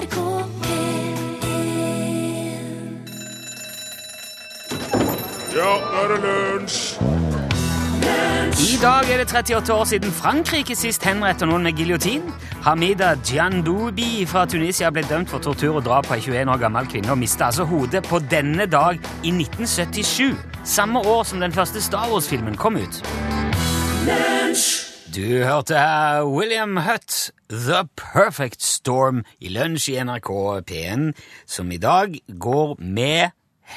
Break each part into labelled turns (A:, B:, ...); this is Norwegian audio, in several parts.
A: NRK P1
B: Ja, nå er det lunsj!
C: I dag er det 38 år siden Frankrike sist henrettet noen med giljotin. Hamida Djandoubi fra Tunisia ble dømt for tortur og drap på ei 21 år gammel kvinne og mista altså hodet på denne dag i 1977. Samme år som den første Star Wars-filmen kom ut. Du hørte her William Hutt, The Perfect Storm, i lunsj i NRK P1, som i dag går med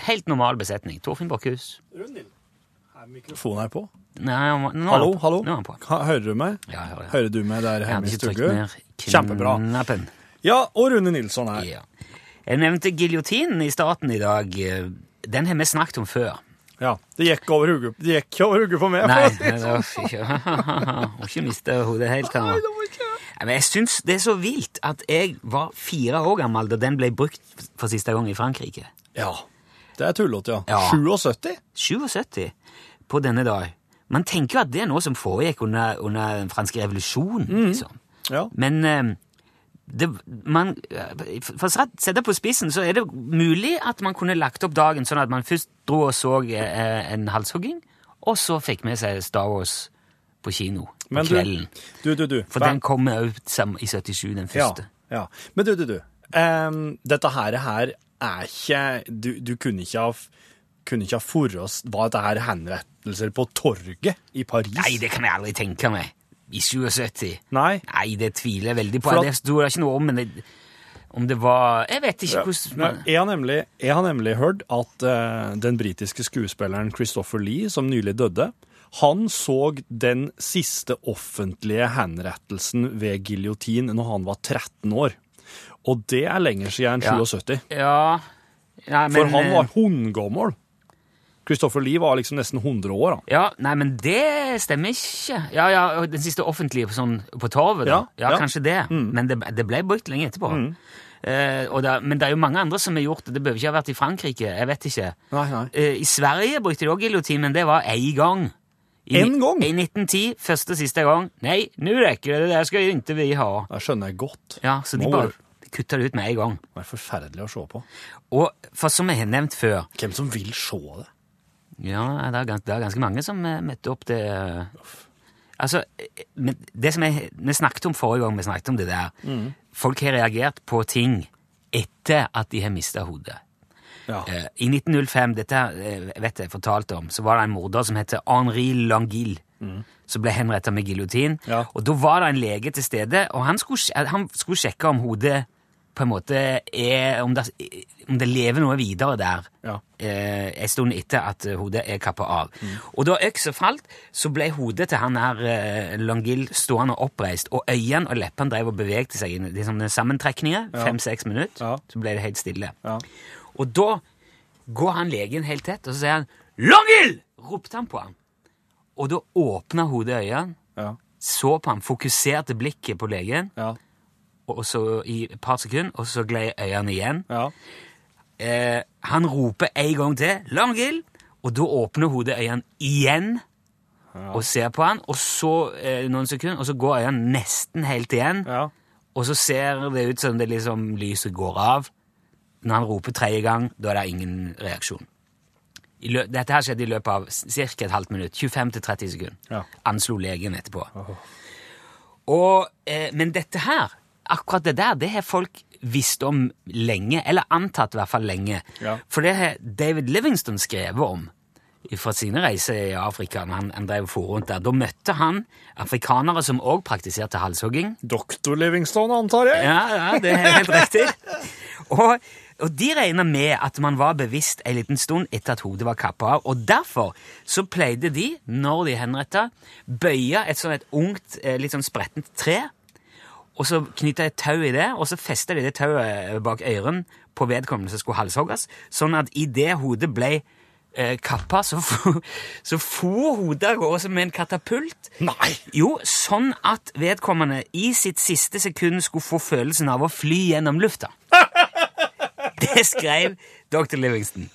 C: helt normal besetning. Torfinn Borchhus.
D: Er mikrofonen her på?
C: Nei, han var- nå er
D: Hallo,
C: på.
D: hallo?
C: Nå er han på.
D: Ha- Hører du meg?
C: Ja, jeg hører.
D: Hører du meg der hjemme i
C: ned
D: Kjempebra.
C: knappen.
D: Ja, og Rune Nilsson her.
C: Ja. Jeg nevnte giljotinen i starten i dag. Den har vi snakket om før.
D: Ja, Det gikk over hodet på meg.
C: Nei,
D: for å si
C: det
D: sånn.
C: var ikke Må ikke miste hodet helt her.
D: Nei, det var ikke-
C: Men jeg syns det er så vilt at jeg var fire år gammel da den ble brukt for siste gang i Frankrike.
D: Ja, det er tullete, ja.
C: Ja.
D: 77?
C: 77 på denne dag. Man tenker jo at det er noe som foregikk under, under den franske revolusjonen. liksom.
D: Ja.
C: Men eh, det, man, for å sette- sette på spissen, så er det mulig at man kunne lagt opp dagen sånn at man først dro og så eh, en halshogging, og så fikk med seg Star Wars på kino på
D: Men
C: kvelden.
D: du, du, du.
C: For
D: Hva-
C: den kom ut i 77, den første.
D: ja. Men du, du, du. Um, dette her, her er ikke Du, du kunne ikke ha kunne ikke ha for oss Var dette her henrettelser på torget i Paris?
C: Nei, det kan jeg aldri tenke meg. I 77.
D: Nei?
C: Nei, det tviler jeg veldig på.
D: At-
C: Det sto det ikke noe om, men det, om det var Jeg vet ikke
D: Ja.
C: hvordan
D: Nei, Jeg har nemlig, jeg har nemlig hørt at uh, den britiske skuespilleren Christopher Lee, som nylig døde, han så den siste offentlige henrettelsen ved giljotin når han var 13 år. Og det er lenger siden enn 77.
C: Ja, ja men,
D: For han
C: eh,
D: var hundegammel. Christopher Lee var liksom nesten 100 år. da.
C: Ja, nei, men det stemmer ikke. Ja, ja, Den siste offentlige på, sånn, på torvet, da.
D: Ja,
C: Ja,
D: ja. Mm.
C: kanskje det. Men det, det ble brukt lenge etterpå. Eh, og det, men det er jo mange andre som har gjort det. Det behøver ikke ha vært i Frankrike. jeg vet ikke.
D: Nei, nei.
C: Eh, I Sverige brukte de også giljotin, men det var én gang.
D: En gang?
C: I 1910, første siste gang. Nei, nå rekker det, det der skal ikke vi ha.
D: Det skjønner jeg godt.
C: Ja, Så de bare kutter det ut med en gang.
D: Det er forferdelig å se på.
C: Og for som jeg har nevnt før
D: Hvem som vil se det?
C: Ja, det er, gans, det er ganske mange som eh, møtte opp det eh. Altså, eh, men det som jeg, vi snakket om forrige gang vi snakket om det der Folk har reagert på ting etter at de har mista hodet.
D: Ja.
C: Eh, I 1905, dette eh, vet jeg fortalte om, så var det en morder som heter Henri Langille, som ble henrettet med giljotin.
D: Ja.
C: Og da var det en lege til stede, og han skulle, han skulle sjekke om hodet på en måte er Om det, om det lever noe videre der
D: Ja.
C: eh, en stund etter at eh, hodet er kappa av. Og da øksa falt, så ble hodet til han her eh, Langille stående oppreist, og øynene og leppene drev og bevegte seg i liksom, sammentrekninger, fem-seks minutter.
D: Ja.
C: Så ble det helt stille.
D: Ja.
C: Og da går han legen helt tett, og så sier han 'Longhild!' ropte han på ham. Og da åpna hodet øynene,
D: Ja.
C: så på ham, fokuserte blikket på legen,
D: Ja.
C: og så i et par sekunder, og så gled øynene igjen.
D: Ja.
C: Eh, han roper en gang til 'Longhild', Og da åpner hodet øynene igjen og ser på han, og så eh, noen sekunder, og så går øynene nesten helt igjen.
D: Ja.
C: Og så ser det ut som det liksom lyset går av. Når han roper tredje gang, da er det ingen reaksjon. Dette her skjedde i løpet av ca. et halvt minutt. 25-30 sekunder.
D: Ja.
C: Anslo legen etterpå. Og, eh, men dette her, akkurat det der, det har folk visst om lenge, eller antatt i hvert fall lenge.
D: Ja.
C: For det har David Livingston skrevet om fra sine reiser i Afrika. når han, han drev rundt der. Da møtte han afrikanere som òg praktiserte halshogging.
D: Doktor Livingstone, antar jeg?
C: Ja, ja, det er helt riktig. Og, og de regna med at man var bevisst en liten stund etter at hodet var kappa av. Og derfor så pleide de, når de henretta, bøye et sånn et ungt, eh, litt sånn sprettent tre, og så knytta et tau i det, og så festa de det tauet bak øren på vedkommende som skulle halshogges, sånn at idet hodet ble eh, kappa, så, fo- så for hodet av gårde som en katapult.
D: Nei!
C: Jo, sånn at vedkommende i sitt siste sekund skulle få følelsen av å fly gjennom lufta. Det skrev dr. Livingston.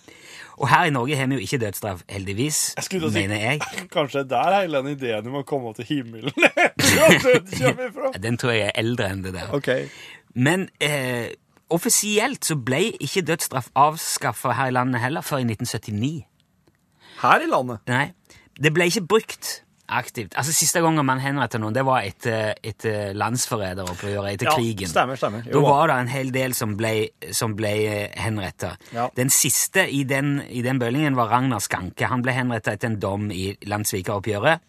C: Og her i Norge har vi jo ikke dødsstraff, heldigvis,
D: jeg si-
C: mener jeg.
D: Kanskje der hele den ideen om å komme til himmelen.
C: Den tror jeg er eldre enn det der.
D: Okay.
C: Men eh, offisielt så ble ikke dødsstraff avskaffa her i landet heller før i 1979.
D: Her i landet.
C: Nei, det ble ikke brukt aktivt. Altså Siste gangen man henrettet noen, det var etter, etter landsforræderopprøret, etter
D: Ja,
C: krigen.
D: stemmer, stemmer. Jo
C: Da var det en hel del som ble, som ble henrettet.
D: Ja.
C: Den siste i den, i den bølingen var Ragnar Skanke. Han ble henrettet etter en dom i landssvikeroppgjøret.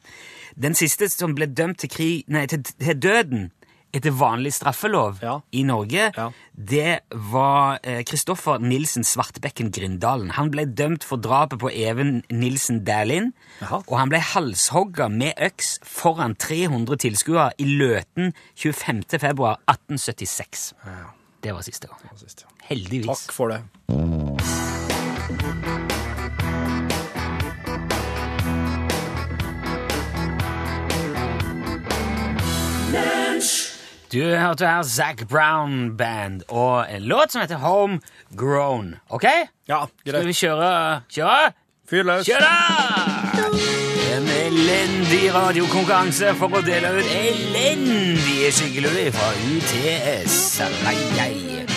C: Den siste som ble dømt til, krig, nei, til, til døden etter vanlig straffelov
D: Ja.
C: i Norge,
D: Ja.
C: det var eh, Kristoffer Nilsen Svartbekken Grindalen. Han ble dømt for drapet på Even Nilsen Dæhlin, og han ble halshogga med øks foran 300 tilskuere i Løten 25. februar 1876. Det var siste gang.
D: Ja.
C: Heldigvis.
D: Takk for det.
C: Du hørte her Zac Brown Band og en låt som heter Homegrown. Ok?
D: Ja,
C: Skal vi kjøre? Kjøre?
D: Fyr løs.
C: Kjør da! En elendig radiokonkurranse for å dele ut elendige skyggelurer fra UTS. Nei, nei.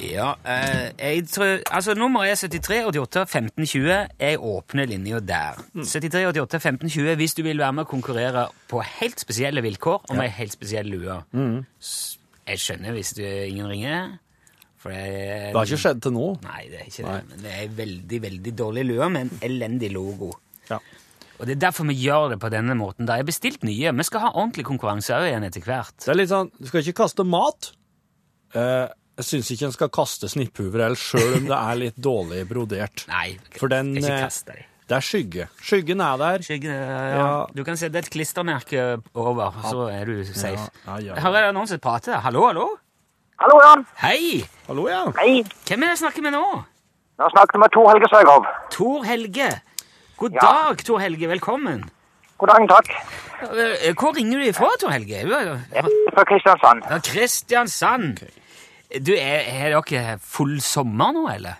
C: Ja, eh, jeg tror Altså, nummeret er 73 88 15 20. Jeg åpner linja der. 73 88 15 20 hvis du vil være med og konkurrere på helt spesielle vilkår og med helt spesiell lue. Mm. Jeg skjønner hvis du, ingen ringer. For det,
D: Det har ikke skjedd til nå.
C: Nei, det er ikke
D: Nei.
C: det. Men det er veldig, veldig dårlig lue med en elendig logo.
D: Ja.
C: Og det er derfor vi gjør det på denne måten. Da er bestilt nye. Vi skal ha ordentlig konkurranse òg igjen etter hvert.
D: Det er litt sånn, Du skal ikke kaste mat. Eh, jeg syns ikke en skal kaste snipphuver heller, sjøl om det er litt dårlig brodert.
C: Nei,
D: For den,
C: ikke
D: eh,
C: kaste det.
D: Det er skygge. Skyggen er der.
C: Skyggen, ja.
D: Ja.
C: Du kan sette et klistremerke over, så er du safe.
D: Ja, ja, ja.
C: Her er det noen som prater. Hallo, hallo?
A: Hallo, Jan.
C: Hei!
D: Hallo, ja.
A: Hei.
C: Hvem er det jeg snakker med nå?
A: Nå snakker du med Tor Helge Søgaard.
C: Tor Helge. God
A: Ja.
C: dag, Tor Helge. Velkommen.
A: God dag, takk.
C: Eh, Hvor ringer du ifra, Tor Helge?
A: Fra Kristiansand.
C: Kristiansand. Du, er, er dere full sommer nå, eller?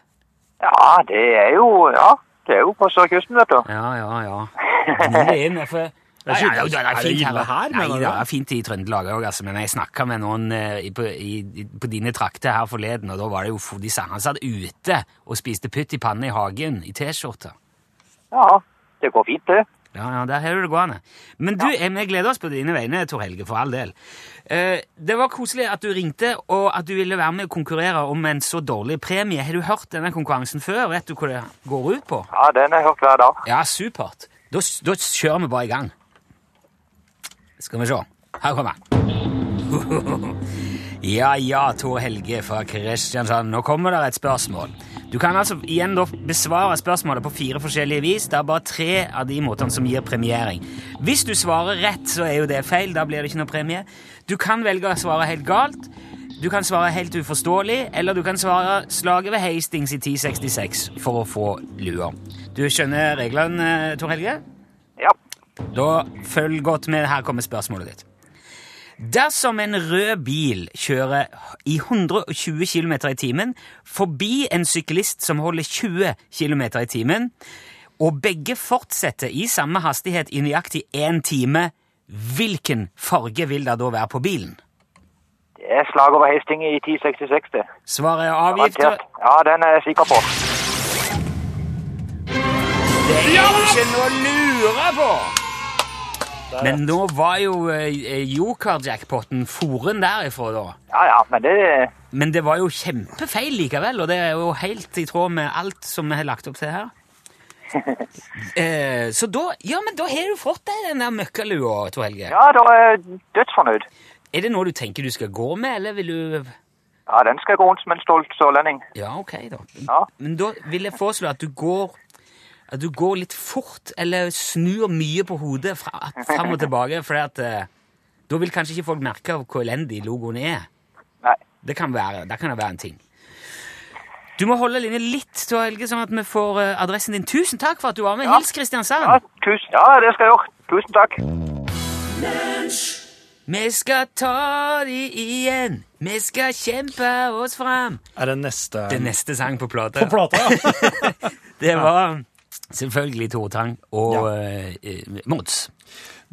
A: Ja, det er jo Ja, det er jo på sørkysten, vet du.
C: Ja, ja, ja. Gni det inn. For... Ja, ja, ja, det er
D: Er
C: fint
D: her. her,
C: Nei,
D: mener du?
C: det er fint i Trøndelag òg, altså. Men jeg snakka med noen eh, i- på, i, i- på dine trakter her forleden, og da var det jo de sa han satt ute og spiste pytt i panne i hagen i T-skjorte.
A: Ja, det går fint, det.
C: Ja, ja, der har du det gående. Men du, eh, vi gleder oss på dine vegne, Tor Helge, for all del. Eh, det var koselig at du ringte, og at du ville være med og konkurrere om en så dårlig premie. Har du hørt denne konkurransen før? Vet du hva det går ut på?
A: Ja, den har jeg hørt hver dag.
C: Ja, supert. Da, da kjører vi bare i gang. Skal vi se. Her kommer den. Ja, ja, Tor Helge fra Kristiansand. Nå kommer det et spørsmål. Du kan altså igjen besvare spørsmålet på fire forskjellige vis. Det er bare tre av de måtene som gir premiering. Hvis du svarer rett, så er jo det feil. Da blir det ikke noe premie. Du kan velge å svare helt galt. Du kan svare helt uforståelig, eller du kan svare 'slaget ved Hastings i 1066' for å få lua. Du skjønner reglene, Tor Helge?
A: Ja.
C: Da følg godt med. Her kommer spørsmålet ditt. Dersom en rød bil kjører i 120 km i timen forbi en syklist som holder 20 km i timen, og begge fortsetter i samme hastighet i nøyaktig én time, hvilken farge vil det da være på bilen?
A: Det er slag over Hastings i 1066, det.
C: Svaret er.
A: Garantert. Ja, den er jeg sikker på.
C: Det er ikke noe å lure på! Men nå var jo eh, joker-jackpoten foren derifra, da.
A: Ja, ja, men det
C: Men det var jo kjempefeil likevel, og det er jo helt i tråd med alt som vi har lagt opp til her. Eh, så da Ja, men da har du fått deg den der møkkalua, Tor Helge.
A: Ja, da er jeg dødsfornøyd.
C: Er det noe du tenker du skal gå med, eller vil du
A: Ja, den skal gå rundt som en stolt sørlending.
C: Ja, ok, da.
A: Ja.
C: Men da vil jeg foreslå at du går at du går litt fort, eller snur mye på hodet fra, fram og tilbake, for at eh, da vil kanskje ikke folk merke hvor elendig logoen er.
A: Nei.
C: Det kan være, det kan være en ting. Du må holde linja litt, Tor Helge, sånn at vi får eh, adressen din. Tusen takk for at du var med.
A: Ja.
C: Hils Kristiansand.
A: Ja, tusen, ja, det skal jeg gjøre. Tusen takk.
C: Vi skal ta de igjen. Vi skal kjempe oss fram.
D: Er det neste
C: Det er neste sang på plata.
D: På plata, ja.
C: Det var Selvfølgelig Tore Tang og eh, Mods.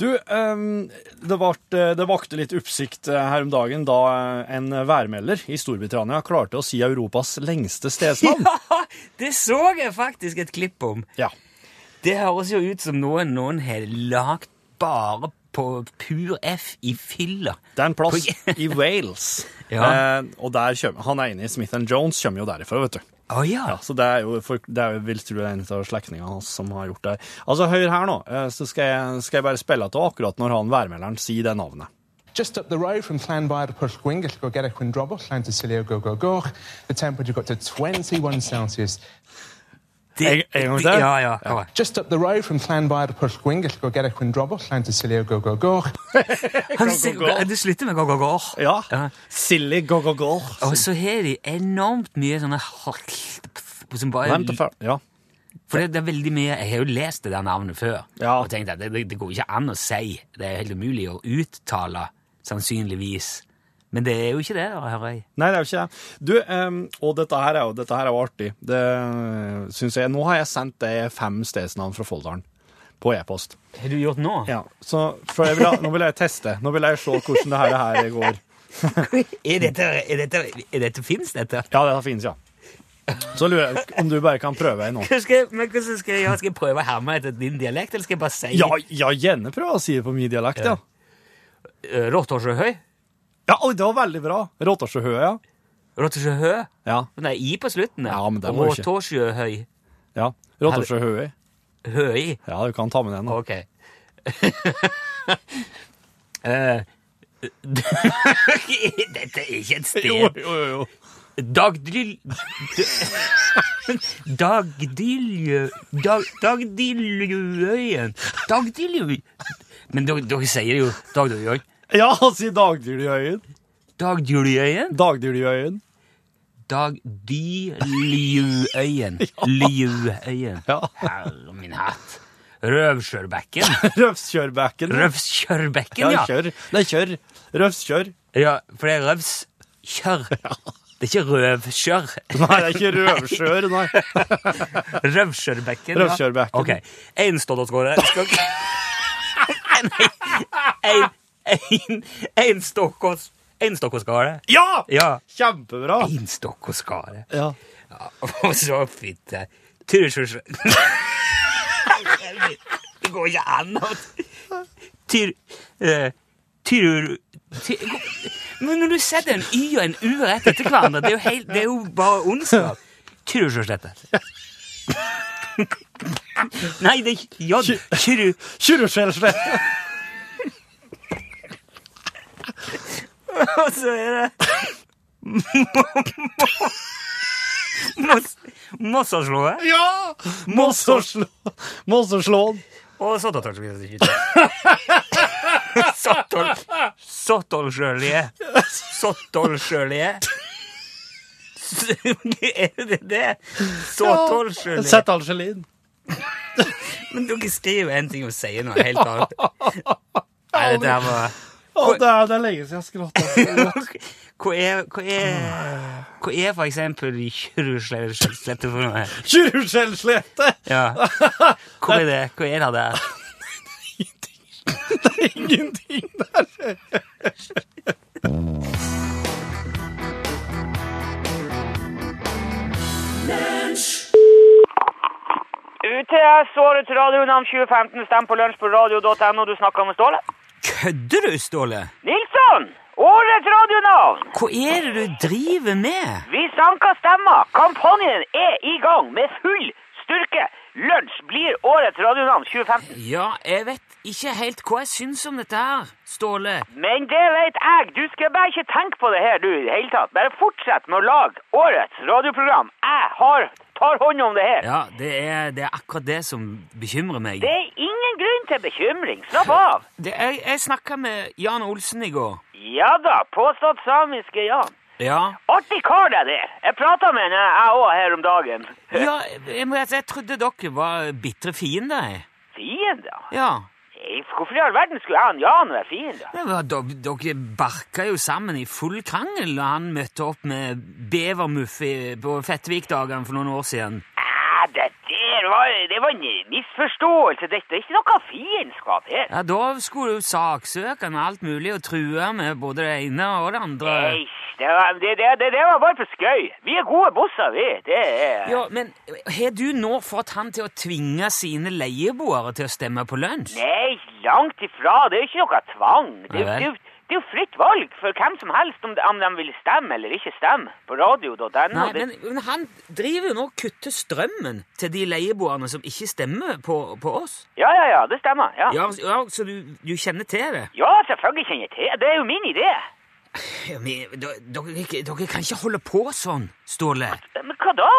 D: Du, ehm, det, vart, det vakte litt oppsikt eh, her om dagen da eh, en værmelder i Storbritannia klarte å si Europas lengste stedsnavn.
C: Ja, det så jeg faktisk et klipp om.
D: Ja.
C: Det høres jo ut som noe noen har lagd bare på pur F i fylla.
D: Det er en plass i Wales.
C: Ja.
D: Eh, og der kommer, han ene i Smith Jones kommer jo derifra, vet du.
C: Å ja.
D: Ja, så det er jo for, det er jo, vil tro det er en av slektningene hans som har gjort det. Altså, hør her nå, eh, så skal jeg, skal jeg bare spille til akkurat når han værmelderen sier det navnet.
E: Just up the road from Llanbair to Pwllgwyngyll, go get a Quindrobble, Llantysilio, go, go, go. The temperature got to 21 Celsius.
D: En- en gang til?
C: Ja, ja. kom.
E: Just up the road from Llanfair to Pwllgwyngyll, go get a Quindrobble, Llantysilio, go, go, go.
C: Du slutter med go-go-går.
D: Ja.
C: Ja.
D: Silly go-go-go.
C: Og så har de enormt mye sånne som bare.
D: Ja.
C: For det, det er veldig mye Jeg har jo lest det der navnet før
D: Ja.
C: og tenkt at det, det, det går ikke an å si. Det er helt umulig å uttale, sannsynligvis. Men det er jo ikke det, da, hører jeg.
D: Nei, det er jo ikke det. Du, um, og dette her er jo, dette her er jo artig. Det syns jeg Nå har jeg sendt deg fem stedsnavn fra Folldalen på e-post.
C: Har du gjort nå?
D: Ja, så jeg vil, nå vil jeg teste. Nå vil jeg se hvordan det her, her går.
C: Er dette, er dette, er dette Fins dette?
D: Ja, dette finnes, ja. Så lurer jeg om du bare kan prøve nå.
C: Skal, men hvordan skal jeg gjøre? Skal jeg prøve å herme etter din dialekt, eller skal jeg bare si
D: Ja, ja gjerne prøve å si det på min dialekt, ja.
C: uh, Råtårsjøhøy?
D: Ja, oi, det var veldig bra. Råtårsjøhø, ja.
C: Råtårsjøhø?
D: Ja,
C: Men det er i på slutten.
D: Ja, men det må ikke.
C: Råtårsjøhøy.
D: ja. Råtårsjøhø.
C: Høy.
D: Ja, du kan ta med den. da.
C: Ok. Eh, Dette er ikke et sted.
D: Jo, jo, jo.
C: Dagdil... Dagdyljø... Dag, Dagdyljøøyen. Dagdyljø... Men dere, dere sier jo Dagdyljøøyen.
D: Ja, si Dagdyrøyen.
C: Dagdyljøøyen?
D: Dagdyrøyen.
C: Dagdyljøøyen. Ljøøyen.
D: Ja.
C: Herre min hatt. Røvskjørbekken.
D: Røvskjørbekken.
C: Røvskjørbekken,
D: Ja,
C: ja.
D: kjør. Er kjør. Røvskjør.
C: Ja, for det er røvskjør. Det er ikke røvskjør.
D: Nei, det er ikke røvskjør, nei.
C: Røvskjørbekken.
D: Røvskjørbekken.
C: Ok. En stålskåre. Skal... Nei, en, en, en stokkås... Stokkåskare.
D: Ja!
C: Ja.
D: Kjempebra.
C: En stokkåskare.
D: Ja.
C: Ja, og så fitte. Tyrsjøs... Det går ikke an å Tyr... Uh, Tyr... tyr Men når du setter en Y og en U rett etter hverandre, det er jo, helt, det er jo bare ondskap. Tyrsjøslette. Nei, det er J. Kyru... Og så er det Moss- Mossaslået.
D: Ja! Mosseslå. Mosseslån.
C: Og Sottolsjølie. Sottol... Sottolsjølie. Sottolsjølie. Er det det? Sottolsjølie.
D: Settalsjølien.
C: Men dere skriver en ting og sier noe helt annet. Nei, dette her var
D: Å, det er, det er lenge siden jeg skratta.
C: Hva er, hva er, hva er for eksempel Kyruslettet for noe?
D: Kyrreskjellslette.
C: Ja. Hva er det? Hva er det der?
D: Ingenting der.
A: UTS årets radionavn 2015. Stem på lunsj på radio.no. Du snakker med Ståle.
C: Kødder du, Ståle?
A: Nilsson! Årets radionavn!
C: Hva er det du driver med?
A: Vi sanker stemmer. Kampanjen er i gang med full styrke. Lunsj blir årets radionavn 2015.
C: Ja, jeg vet ikke helt hva jeg syns om dette her, Ståle.
A: Men det vet jeg. Du skal bare ikke tenke på det her, du, i det hele tatt. Bare fortsett med å lage årets radioprogram. Jeg har, tar hånd om det her.
C: Ja, det er, det er akkurat det som bekymrer meg.
A: Det er ingen grunn til bekymring. Slapp av.
C: Det, jeg jeg snakka med Jan Olsen i går.
A: Ja da, påstått samiske Jan.
C: Ja.
A: Artig kar, det der. Jeg prata med henne, jeg òg, her om dagen.
C: ja jeg, jeg, jeg trodde dere var bitre fiender.
A: Fiender?
C: Ja.
A: Hvorfor i all verden skulle jeg og Jan være fiender?
C: Ja, dere, dere barka jo sammen i full krangel da han møtte opp med bevermuff på Fettvikdagene for noen år siden.
A: Ja, det var, det var en misforståelse. Dette er ikke noe fiendskap her.
C: Ja, Da skulle du saksøke med alt mulig og true med både det ene og det andre.
A: Nei, det var, det, det, det, var bare for skøy. Vi er gode bosser, vi. Det er...
C: Ja, Men har du nå fått han til å tvinge sine leieboere til å stemme på lunsj?
A: Nei, langt ifra. Det er jo ikke noe tvang. Det,
C: vel.
A: Det, er jo- det fritt valg for hvem som helst om de, om de vil stemme eller ikke stemme på radio.no.
C: Nei, men, men han driver jo nå og kutter strømmen til de leieboerne som ikke stemmer på, på oss.
A: Ja, ja, ja, det stemmer. Ja,
C: Ja, ja Så du, du kjenner til det?
A: ja selvfølgelig kjenner jeg til. Det er jo min idé.
C: Men, dere, dere, kan ikke holde på sånn, Ståle.
A: Men hva da?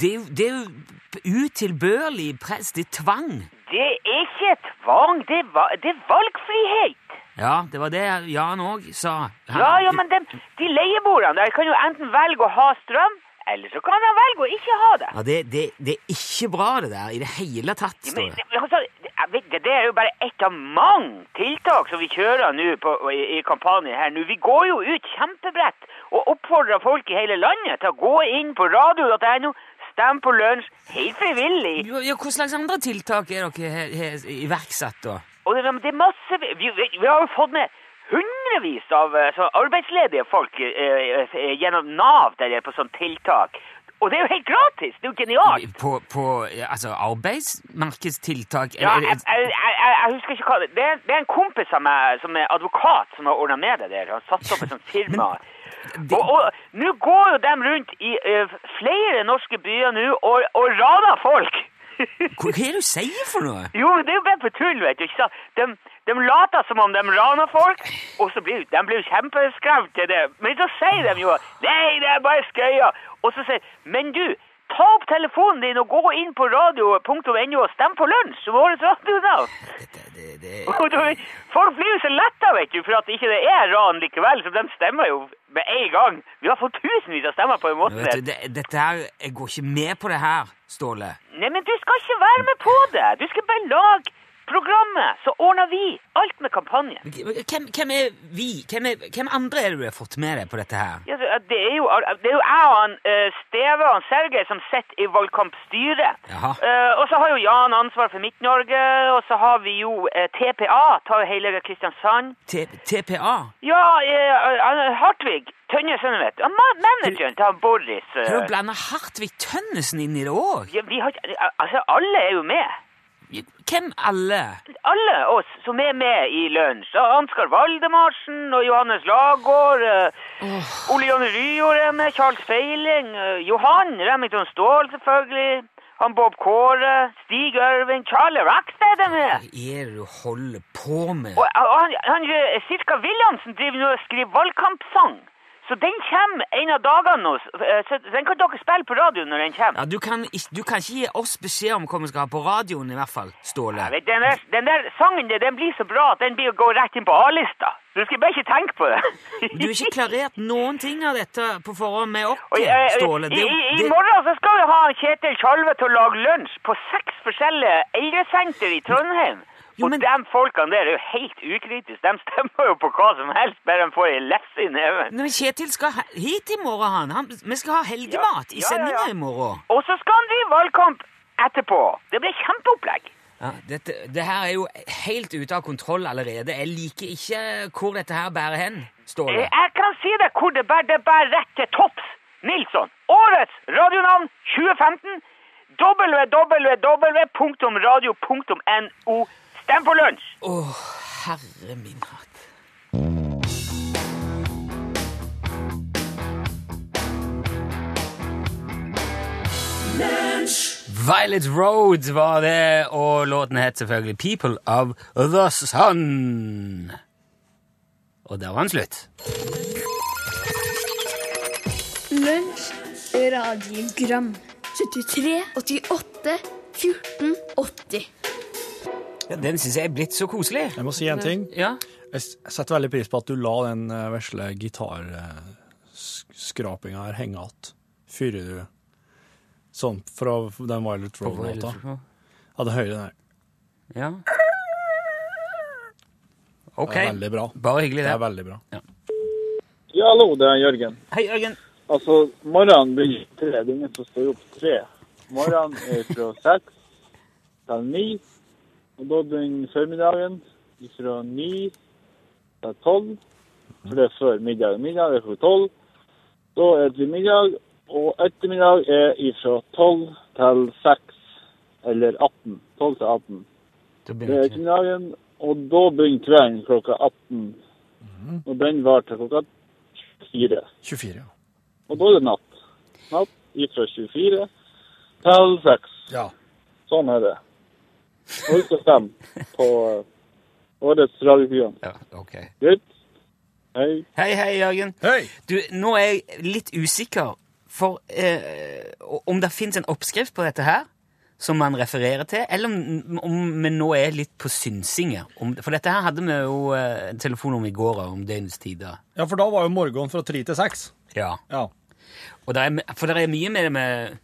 C: Det det er jo utilbørlig press. Det er tvang.
A: Det er ikke tvang, det er, det er valgfrihet.
C: Ja, det var det Jan òg sa. Han-
A: Ja, ja, men de, de leieboerne der kan jo enten velge å ha strøm, eller så kan de velge å ikke ha det.
C: Ja, det, det, det er ikke bra, det der, i det hele tatt. Står det.
A: det, altså, det, er jo bare ett av mange tiltak som vi kjører nå på- i, i kampanjen her. nå. Vi går jo ut kjempebrett og oppfordrer folk i hele landet til å gå inn på radio.no, stemme på lunsj, helt frivillig.
C: Ja, ja, Hva slags andre tiltak er dere iverksatt, da?
A: Og det, det er masse vi, vi, vi har jo fått med hundrevis av eh, så arbeidsledige folk eh, eh, gjennom Nav der er på sånn tiltak. Og det er jo helt gratis! Det er jo genialt!
C: På, på altså, arbeidsmarkedstiltak?
A: Ja, jeg, jeg, jeg, jeg husker ikke hva det det er. Det er en kompis av meg som er advokat, som har ordna med det der. Han satte opp et sånt firma.
C: det-
A: Og, og nå går jo de rundt i eh, flere norske byer nå og, og raner folk.
C: Hva er det du sier for noe?
A: Jo, det er jo bare på tull, vet du. ikke sant? De, de later som om de raner folk, og så blir de blir kjempeskremt til det. Men så sier de jo Nei, det er bare skøyer. Og så sier Men du, ta opp telefonen din og gå inn på radio.no og stem på lunsj, vårt radionavn. Folk blir jo så letta, vet du, for at ikke det er ran likevel, så de stemmer jo med en gang. Vi har fått tusenvis av stemmer på en måte.
C: du, det, dette her Jeg går ikke med på det her, Ståle.
A: Nei, men du skal ikke være med på det. Du skal bare lage programmet, så ordner vi alt med kampanjen.
C: Hvem, hvem er vi? Hvem, er, hvem andre er det du har fått med deg på dette her?
A: Ja, det er jo, det er jo jeg og han, eh, Steve og Sergej som sitter i valgkampstyret. Eh, og så har jo Jan ansvar for Midt-Norge, og så har vi jo uh, TPA, tar jo hele Kristiansand.
C: T TPA?
A: Ja, eh, Hartvig Tønnesen, vet du. Manageren til Boris. eh,
C: Har du blanda Hartvig Tønnesen inn i det òg?
A: ja, vi har, altså, alle er jo med.
C: Hvem alle?
A: Alle oss som er med i lunsj. Ansgar Valdemarsen og Johannes Lagård. Oh. Ole Jonny Ryår er med. Charles Feiling. eh, Johan Remington Ståhl, selvfølgelig. Han Bob Kåre. Stig Ørving. Charlie Rackstead er med.
C: Hva er det du holder på med?
A: Og, og han, han eh, Sirka Williamsen driver nå og skriver valgkampsang. Så den kommer en av dagene nå. eh, Så den kan dere spille på radio når den kommer.
C: Ja, du, kan, ikke- du kan ikke gi oss beskjed om hva vi skal ha på radioen, i hvert fall, Ståle.
A: Ja, den, der, den der sangen den blir så bra at den blir å gå rett inn på A-lista. Du skal bare ikke tenke på det.
C: Du har ikke klarert noen ting av dette på forhånd med oss,
A: Og, eh,
C: Ståle. Det,
A: I, i,
C: I
A: morgen så skal vi ha Kjetil Tjalve til å lage lunsj på seks forskjellige eldresenter i Trondheim. Og
C: men-
A: de folkene der er jo helt ukritiske. De stemmer jo på hva som helst, bare de får ei lefse i neven.
C: Men Kjetil skal hit i morgen, han. han. Vi skal ha helgemat
A: Ja,
C: i
A: ja, ja, ja.
C: i morgen.
A: Og så skal han drive valgkamp etterpå. Det blir kjempeopplegg.
C: Ja, dette, det her er jo helt ute av kontroll allerede. Jeg liker ikke hvor dette her bærer hen,
A: står
C: det.
A: Jeg kan si deg hvor det bærer, det bærer rett til topps. Nilsson. Årets radionavn 2015. www.radio.no. Stem på lunsj!
C: Å, herre min hatt. Violet Road var det, og låten het selvfølgelig People of the Sun. Og der var den slutt.
F: Lunsj, radiogram 73, 88, 14, 80
C: Ja, den syns jeg er blitt så koselig.
D: Jeg må si en ting.
C: Ja,
D: Jeg setter veldig pris på at du la den eh, vesle gitarskrapinga her henge igjen. Fyrer du sånn fra den Violet Road-låta? Ja, det hører den her.
C: Ja. Ok.
D: Det er veldig bra.
C: Bare hyggelig,
D: Det
C: det.
D: er veldig bra.
G: Ja, hallo, det er Jørgen.
C: Hei, Jørgen.
G: Altså, morgenen begynner tre. Det er ingen som står opp tre. Morgenen er fra seks til ni. Og da begynner formiddagen fra ni til tolv. For det er før middag. Middag er klokka tolv. Da er det middag, og ettermiddag er fra tolv til seks eller 18. 12 til 18. Det er ettermiddagen, og da begynner kvelden klokka 18. Og den var til klokka 24.
D: 24, ja.
G: Og da er det natt. Natt fra 24 til 6.
D: Ja.
G: Sånn er det. Og husk å stemme på eh, årets radioprogram.
C: Ja, ok.
G: Greit? Hei.
C: Hei, hei, Jørgen.
D: Hei!
C: Du, nå er jeg litt usikker for eh, om det fins en oppskrift på dette her som man refererer til, eller om, om vi nå er litt på synsinger. Om, for dette her hadde vi jo eh, en telefon om i går, om døgnets tider.
D: Ja, for da var jo morgenen fra tre til seks.
C: Ja.
D: Ja.
C: Og der er, for det er mye med det med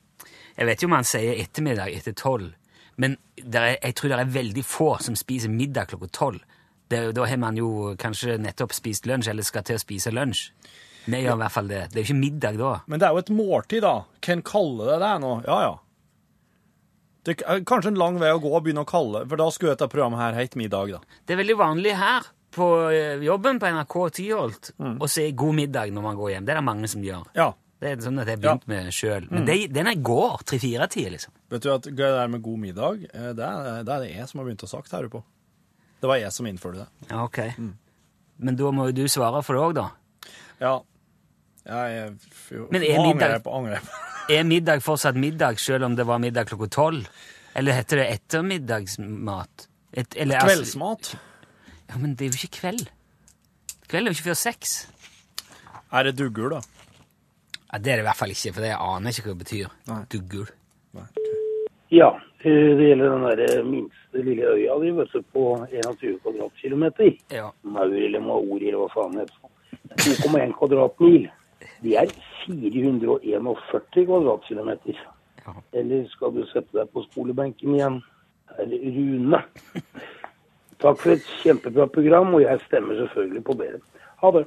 C: Jeg vet jo man sier ettermiddag etter tolv, men er, jeg tror det er veldig få som spiser middag klokka tolv. Det- Da har man jo kanskje nettopp spist lunsj, eller skal til å spise lunsj. Vi gjør i hvert fall det. Det er jo ikke middag da.
D: Men det er jo et måltid, da. Hvem kaller det det nå? Ja, ja. Det er kanskje en lang vei å gå og begynne å kalle, for da skulle dette programmet her hett Middag, da.
C: Det er veldig vanlig her på eh, jobben på NRK Tyholt
D: Mm.
C: å si god middag når man går hjem. Det er det mange som gjør.
D: Ja.
C: Det er sånn at jeg har begynt med sjøl. Men det, den er går tre-fire-tida, liksom.
D: Vet du at det der med god middag, eh, det er det, er det jeg som har begynt å sagt her på. Det var jeg som innførte det.
C: Ja, ok.
D: Mm.
C: Men da må jo du svare for det òg, da.
D: Ja. Jeg, jo,
C: Men er
D: angrer
C: middag-
D: på, angrer jeg på.
C: Er middag fortsatt middag, selv om det var middag klokka tolv? Eller heter det ettermiddagsmat? Et, eller, altså-
D: Kveldsmat.
C: Ja, men det er jo ikke kveld. Kveld er jo ikke før seks.
D: Er det duggul, da?
C: Ja, det er det i hvert fall ikke, for jeg aner ikke hva det betyr.
D: Nei.
C: Duggul.
D: Nei.
H: Ja, eh, det gjelder den der minste lille øya di, vet du, på 21 kvadratkilometer.
C: Ja.
H: Maur eller Maori eller hva faen det heter. 2,1 kvadratmil. Det er 441 kvadratkilometer.
C: Ja.
H: Eller skal du sette deg på skolebenken igjen? Eller Rune. Takk for et kjempebra program, og jeg stemmer selvfølgelig på bedre. Ha det.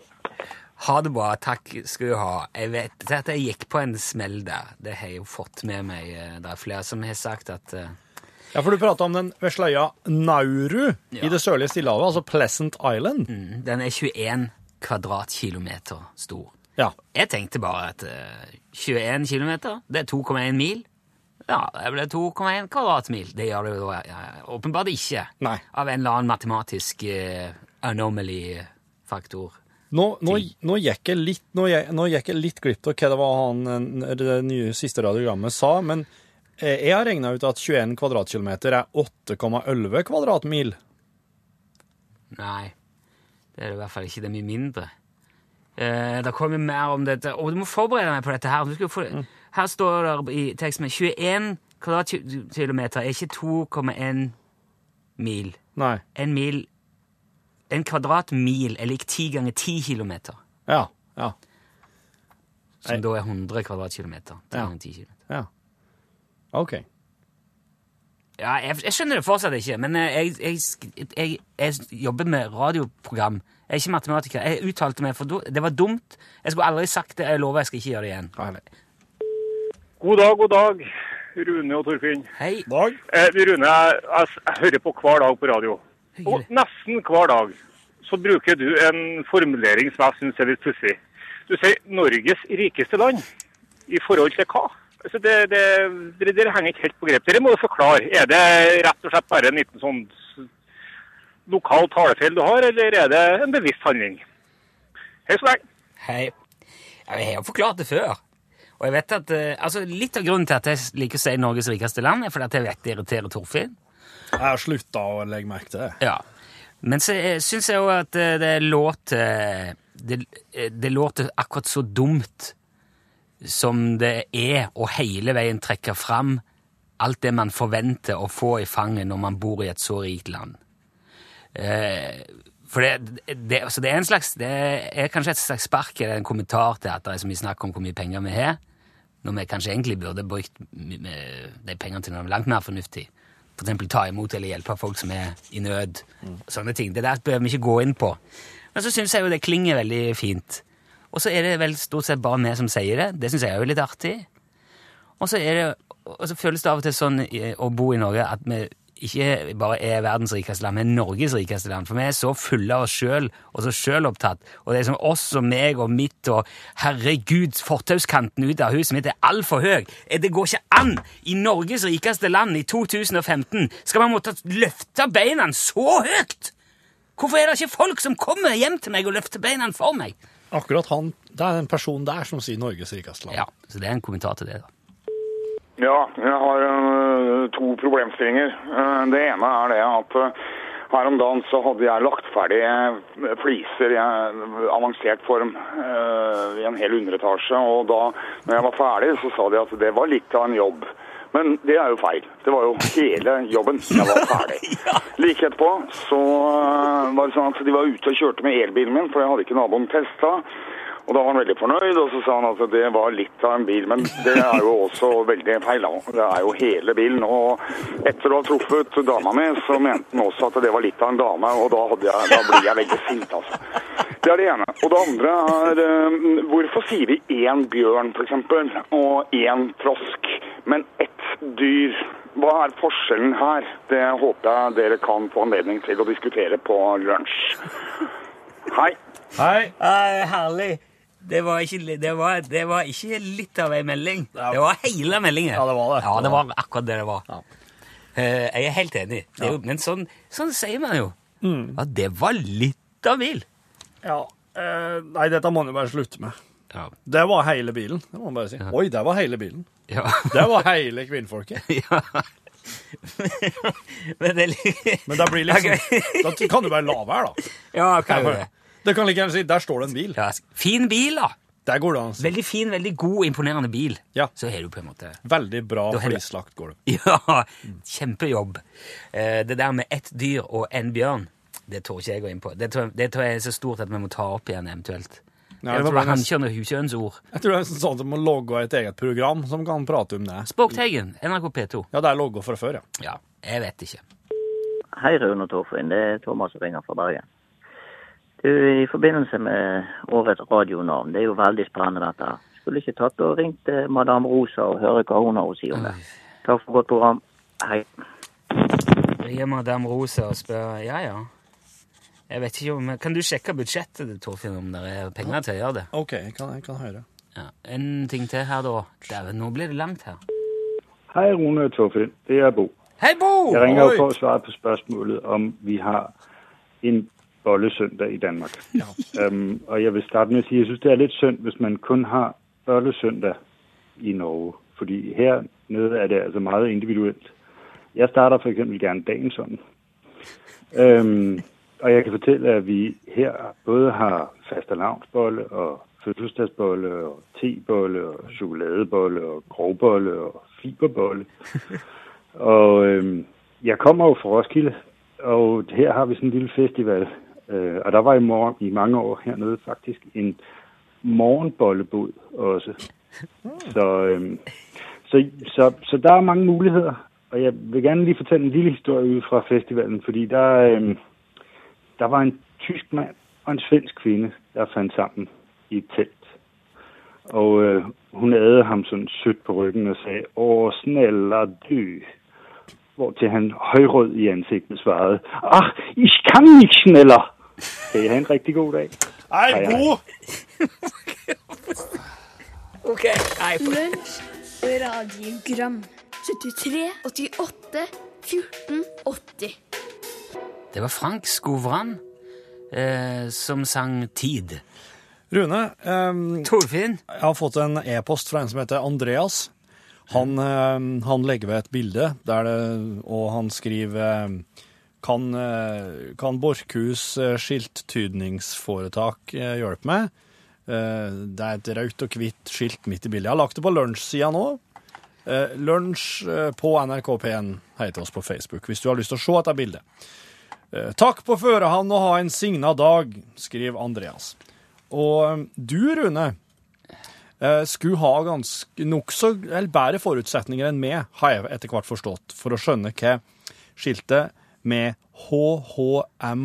C: Ha det bra. Takk skal du ha. Jeg vet at jeg gikk på en smell der. Det har jeg jo fått med meg. Det er flere som har sagt at uh,
D: Ja, for du prata om den vesle øya Nauru
C: Ja.
D: i det sørlige Stillehavet, altså Pleasant Island.
C: mm, den er 21 kvadratkilometer stor.
D: Ja.
C: Jeg tenkte bare at uh, 21 kilometer, det er 2,1 mil. Ja, det blir 2,1 kvadratmil. Det gjør det jo ja, åpenbart ikke.
D: Nei.
C: Av en eller annen matematisk uh, anomaly-faktor.
D: Nå, nå, nå, gikk jeg litt, nå, gikk, jeg litt glipp av hva det var han eh, det nye siste radiogrammet sa, men eh, jeg har regna ut at 21 kvadratkilometer er 8,11 kvadratmil.
C: Nei, det er det i hvert fall ikke. Det er mye mindre. Eh, det kommer mer om dette. Og du må forberede deg på dette her. Få, her står det i teksten 21 kvadratkilometer er ikke 2,1 mil.
D: Nei.
C: En mil En kvadratmil er lik ti ganger ti kilometer.
D: Ja. Ja.
C: Som da er 100 kvadratkilometer. 10
D: Ja.
C: ganger ti kilometer.
D: ja. OK.
C: Ja, jeg, jeg skjønner det fortsatt ikke, men eh, jeg, jeg, jeg, jeg jobber med radioprogram. Jeg er ikke matematiker. Jeg uttalte meg, for det var dumt. Jeg skulle aldri sagt det. Jeg lover jeg skal ikke gjøre det igjen.
G: God dag, god dag, Rune og Torfinn.
C: Hei.
D: Dag.
G: Eh, Rune, jeg, jeg, jeg hører på hver dag på radio. Og nesten hver dag så bruker du en formulering som jeg syns er litt pussig. Du sier 'Norges rikeste land'. I forhold til hva? Altså det, det, det, det henger ikke helt på grep. Dere må jo forklare. Er det rett og slett bare en liten sånn lokal talefeil du har, eller er det en bevisst handling? Hei så lenge.
C: Hei. Jeg har jo forklart det før. Og jeg vet at, eh, altså Litt av grunnen til at jeg liker å si Norges rikeste land, er fordi at jeg vet det irriterer Torfinn.
D: Jeg har slutta å legge merke til det.
C: Ja. Men så eh, syns jeg jo at eh, det låter det, eh, det låter akkurat så dumt som det er å hele veien trekke fram alt det man forventer å få i fanget når man bor i et så rikt land. For det, det, altså det er en slags Det er kanskje et slags spark eller en kommentar til at det er så mye snakk om hvor mye penger vi har, når vi kanskje egentlig burde brukt de pengene til noe langt mer fornuftig. Eksempel ta imot eller hjelpe folk som er i nød. Sånne ting. Det der bør vi ikke gå inn på. Men så syns jeg jo det klinger veldig fint. Og så er det vel stort sett bare vi som sier det. Det syns jeg er jo litt artig. Og så, er og så føles det av og til sånn å bo i Norge at vi ikke bare er verdens rikeste land, men Norges rikeste land. For vi er så fulle av oss sjøl og så sjølopptatt. Og det er som oss og meg og mitt og herregud, fortauskanten ut av huset mitt er altfor høy. Eh, Det går ikke an! I Norges rikeste land i 2015 skal man måtte løfte beina så høyt! Hvorfor er det ikke folk som kommer hjem til meg og løfter beina for meg?
D: Akkurat han, det er en person der som sier Norges rikeste land.
C: Ja, så det er en kommentar til det, da.
I: Ja, jeg har øh, to problemstillinger. Eh, det ene er det at øh, her om dagen så hadde jeg lagt ferdig fliser i avansert form i en hel underetasje. Og da når jeg var ferdig, så sa de at det var litt av en jobb. Men det er jo feil. Det var jo hele jobben. Jeg var ferdig. Like etterpå så var det sånn at de var ute og kjørte med elbilen min, for jeg hadde ikke naboen testa. Og da var han veldig fornøyd, og så sa han at det var litt av en bil. Men det er jo også veldig feil. Det er jo hele bilen. Og etter å ha truffet dama mi, så mente han også at det var litt av en dame, og da, hadde jeg, da blir jeg veldig sint, altså. Det er det ene. Og det andre er eh, hvorfor sier vi én bjørn, f.eks., og én frosk, men ett dyr? Hva er forskjellen her? Det håper jeg dere kan få anledning til å diskutere på lunsj. Hei.
D: Hei.
C: Ah, herlig. Det var, ikke, det, var, det var ikke litt av ei melding. Det var hele meldingen.
D: Ja, det var det.
C: Ja, det var akkurat det det var. Eh, jeg er helt enig. Det er jo, men sånn, sånn sier man jo.
D: Mm.
C: At det var litt av bil.
D: Ja, eh, Nei, dette må man jo bare slutte med.
C: Ja.
D: Det var hele bilen. Det må man bare si. Oi, det var hele bilen.
C: Ja.
D: Det var hele kvinnfolket.
C: ja. men det
D: Men det blir liksom. Da kan du bare la være, da.
C: Ja, kan du det?
D: Det kan like gjerne si der står det en bil.
C: Ja, fin bil, da.
D: Der går det an.
C: Veldig fin, veldig god, imponerende bil.
D: Ja.
C: Så har du på en måte
D: Veldig bra flislagt går det.
C: Ja, kjempejobb. Eh, Det der med ett dyr og en bjørn, det tør ikke jeg gå inn på. Det tror, det tror jeg er så stort at vi må ta opp igjen eventuelt.
D: Ja,
C: det
D: jeg tror
C: han
D: det
C: huskjønnsord.
D: Jeg tror det er sånn at å logge et eget program som kan prate om det.
C: Språkteigen, NRK P2.
D: Ja, det er logga fra før, ja.
C: Ja, jeg vet ikke.
J: Hei, Rune Torfinn. Det er Thomas som ringer fra Bergen. Du, I forbindelse med årets radionavn, det er jo veldig spennende dette. Skulle ikke tatt og ringt eh, Madame Rosa og høre hva hun har å si om det. Takk for godt program. Hei.
C: Ringer Madame Rosa og spør Ja, ja. Jeg vet ikke om, Kan du sjekke budsjettet, Torfinn, om det er penger til å gjøre det?
D: OK, jeg kan, jeg kan høre.
C: Ja. En ting til her, da. Dæven, nå blir det langt her.
K: Hei, Rune og Torfinn, det er Bo.
C: Hei, Bo!
K: Jeg ringer
C: Oi!
K: for å svare på spørsmålet om vi har en bollesøndag i Danmark. um, og jeg vil starte med at sige, at jeg synes det er lidt synd, hvis man kun har bollesøndag i Norge. Fordi hernede er det altså meget individuelt. Jeg starter for eksempel gerne dagen sådan. Um, og jeg kan fortælle, at vi her både har fastelavnsbolle og fødselsdagsbolle og tebolle og chokoladebolle og grovbolle og fiberbolle. Og øhm, jeg kommer jo fra Roskilde, og her har vi sådan en lille festival. Øh, og der var i, morgen, i mange år hernede faktisk en morgenbollebod også. Så, øh, så, så, så der er mange muligheder. Og jeg vil gerne lige fortælle en lille historie ud fra festivalen, fordi der, øh, der var en tysk mand og en svensk kvinde, der fandt sammen i et telt. Og øh, hun adede ham sådan sødt på ryggen og sagde, åh, sneller dø. Hvor til han højrød i ansigtet svarede, ach, ich kann nicht schneller. Kan I have en rigtig god dag.
D: Hei,
K: Hei, hei.
D: Bo!
C: Ok, nei, for...
F: Lunsj, radiogram 73, 88, 14, 80
C: Det var Frank Skovran eh, som sang Tid.
D: Rune, eh,
C: Torfinn?
D: jeg har fått en e-post fra en som heter Andreas. Han, eh, han legger ved et bilde, der det, og han skriver eh, kan, eh, kan Borchhus eh, skilttydningsforetak eh, hjelpe meg? Det er et rødt og hvitt skilt midt i bildet. Jeg har lagt det på lunsjsida nå. Lunsj på NRK P1 heter oss på Facebook, hvis du har lyst til å se dette bildet. Takk på førehånd og ha en signa dag, skriver Andreas. Og du, Rune, skulle ha ganske nokså eller bedre forutsetninger enn meg, har jeg etter hvert forstått, for å skjønne hva skiltet med HHMOSPV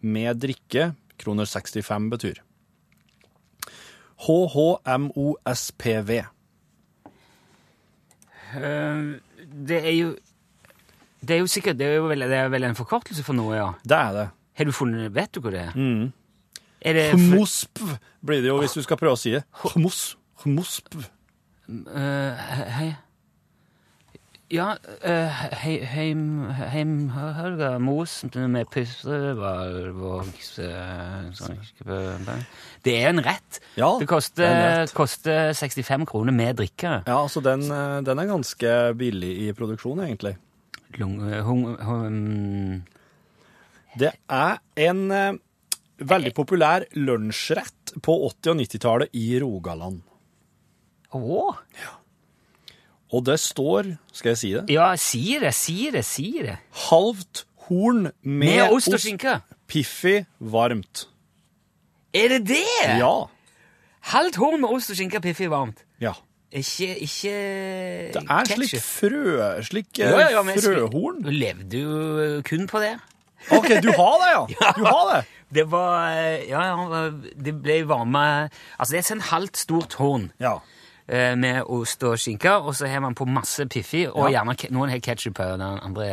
D: med drikke kroner 65 betyr. HHMOSPV.
C: Eh, det er jo Det er jo sikkert Det er jo vel, det er vel en forkortelse for noe, ja.
D: Det er det.
C: Har du funnet Vet du hva det er?
D: Mm.
C: Er det
D: Hmosp blir det jo hvis du skal prøve å si det. Hmos. Hmosp.
C: Eh, hei Ja, uh, hei, heim, heim Helga Mos med pyssevalvågs sånn, Det er en rett.
D: Ja,
C: det koster,
D: er rett.
C: koster 65 kroner med drikke.
D: Ja, altså den, eh, den er ganske billig i produksjon, egentlig.
C: Lung, hung, hung,
D: Det er en eh, veldig populær lunsjrett på 80- og 90-tallet i Rogaland.
C: Åh?
D: Og det står, skal jeg si det,
C: Ja, si det, si det, si det.
D: halvt horn med,
C: Med ost og skinke.
D: Piffi varmt.
C: Er det det?
D: Ja.
C: Halvt horn med ost og skinke piffi varmt.
D: Ja.
C: Ikke, ikke
D: Det er slik frø, slik eh,
C: ja, ja, skulle-
D: frøhorn.
C: Du levde jo kun på det.
D: Ok, du har det, ja. Du har det.
C: Det var eh, Ja, ja, det ble varme Altså, det er sånn halvt stort horn
D: Ja.
C: Eh, med ost og skinke, og så har man på masse piffi, og
D: Ja.
C: gjerne noen har ketsjup og den andre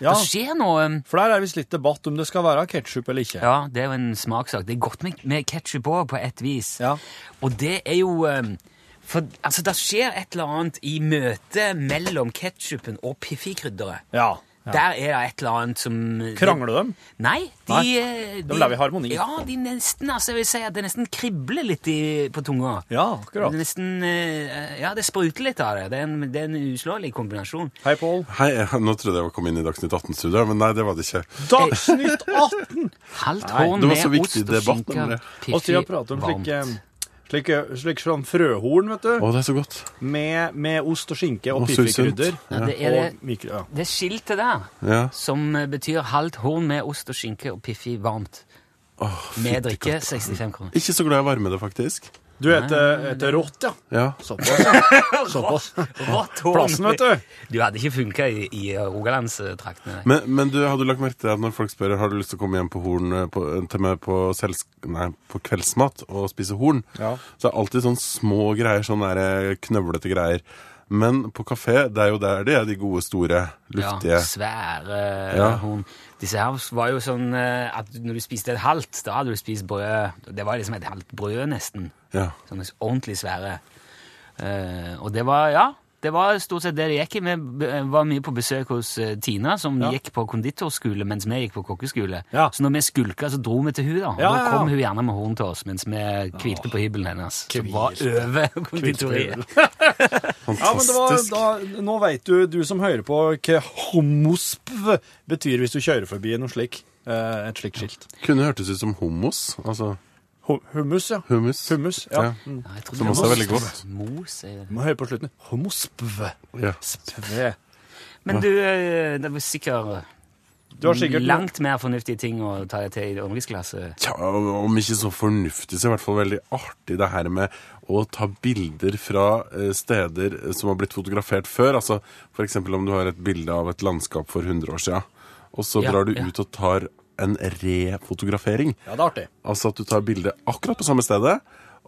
D: Ja.
C: Det skjer noe um,
D: For der er visst litt debatt om det skal være ketsjup eller ikke.
C: Ja, det er jo en smakssak. Det er godt med, med ketsjup òg, på et vis.
D: Ja.
C: Og det er jo um, For altså, det skjer et eller annet i møtet mellom ketsjupen og piffikrydderet.
D: Ja. Ja.
C: Der er det et eller annet som
D: Krangler de?
C: Nei, de,
D: Nei,
C: de,
D: de lever i harmoni.
C: Ja, de nesten, altså jeg vil si at det nesten kribler litt i, på tunga.
D: Ja, akkurat.
C: Det nesten, eh, ja, det spruter litt av det. Det er en, det er en uslåelig kombinasjon.
D: Hei, Pål.
B: Hei, nå trodde jeg var kommet inn i Dagsnytt 18-studioet, men nei, det var det ikke.
D: Dagsnytt 18!
C: Halvt
D: hånd
C: horn
B: det var
C: med ost og
B: debatt,
C: skinke,
B: nemlig.
D: Og til å
C: piffi,
D: prate om
C: varmt.
D: Slik, slik, sånn frøhorn, vet du.
B: Å, det er så godt.
D: Med, med ost og skinke og piffikrydder.
C: Ja, det er det-
D: Og mikro, ja.
C: Det skiltet der,
B: Ja.
C: som eh, betyr halvt horn med ost og skinke og piffi varmt.
B: Åh,
C: Med drikke 65 kroner.
B: Ikke så glad i varme det, faktisk.
D: Du heter, heter rått, ja.
B: Ja.
D: Såpass. Såpass.
C: Rått horn.
D: Plassen, vet du.
C: Du hadde ikke funka i, i Rogalandstraktene.
B: Men, men du, hadde du lagt merke til at når folk spør har du lyst til å komme hjem på horn eh, på, til meg på, selsk, nei, på kveldsmat og spise horn,
D: Ja.
B: så er det alltid sånne små greier, sånn eh, knøvlete greier. Men på kafé, det er jo der de er de gode, store, luftige
C: Ja, svære
B: Ja.
C: horn. Disse her var jo sånn eh, at når du spiste et halvt, da hadde du spist brød. Det var liksom et halvt brød, nesten.
B: Ja.
C: Sånne ordentlig svære. Eh, og det var, ja, det var stort sett det det gikk i. Vi var mye på besøk hos eh, Tina, som
D: Ja.
C: gikk på konditorskole mens vi gikk på kokkeskole.
D: Ja.
C: Så når vi skulka, så dro vi til hun da. Og
D: Ja,
C: da
D: ja, ja.
C: kom hun gjerne med horn til oss, mens vi hvilte på hybelen hennes. Som var over konditoriet.
D: Ja, men det var,
B: Fantastisk.
D: da, nå vet du, du som hører på, hva homosp betyr hvis du kjører forbi noe slik, eh, et slikt skilt.
B: Kunne hørtes ut som homos. Altså
D: Hummus, ja.
B: hummus.
D: Hummus, ja.
B: Ja.
D: Mm.
C: Ja,
B: Som også er veldig godt.
C: Mos er
D: må høre på slutten. Hummuspve.
B: Ja.
D: Spv.
C: Men du, eh, det var sikkert
D: Du har sikkert
C: langt mer fornuftige ting å ta til i norgesklasse.
B: Tja, om ikke så fornuftig, så i hvert fall veldig artig det her med å ta bilder fra eh, steder som har blitt fotografert før. Altså eksempel om du har et bilde av et landskap for 100 år siden, og så
C: Ja,
B: drar du
C: ja.
B: ut og tar en refotografering.
D: Ja, det er artig.
B: Altså at du tar bildet akkurat på samme stedet,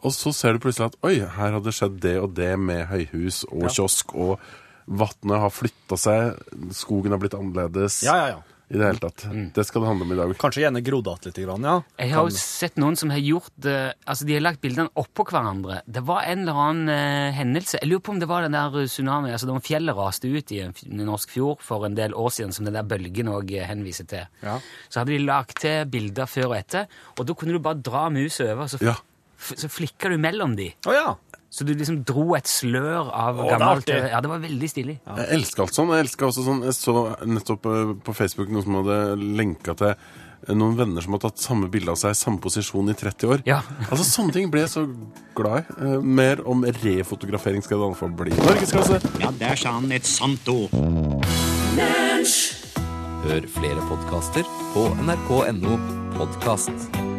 B: og så ser du plutselig at oi, her hadde skjedd det og det med høyhus og kiosk, og vannet har flytta seg, skogen har blitt annerledes.
D: Ja, ja, ja.
B: I det hele tatt. Det skal det handle om i dag.
D: Kanskje gjerne grodd att litt, ja.
C: Jeg har jo sett noen som har gjort det Altså, de har lagt bildene oppå hverandre. Det var en eller annen eh, hendelse Jeg lurer på om det var den der tsunamien Altså, da fjellet raste ut i en, norsk fjord for en del år siden, som den der bølgen òg henviser til.
D: Ja.
C: Så hadde de lagt til bilder før og etter, og da kunne du bare dra muset over, så,
B: Ja.
C: så flikka du mellom de.
D: Å ja.
C: Så du liksom dro et slør av
D: Å,
C: gammelt
D: det
C: Ja, det var veldig stilig.
B: Jeg elsker alt sånn. Jeg elsker også sånn Jeg så nettopp eh, på Facebook noen som hadde lenka til eh, noen venner som har tatt samme bilde av seg i samme posisjon i 30 år.
C: Ja.
B: Altså Sånne ting ble jeg så glad i. Eh, Mer om refotografering skal det i alle fall bli. Norgesklasse!
L: Ja, der sa han et sant ord.
M: Hør flere podkaster på nrk.no podkast.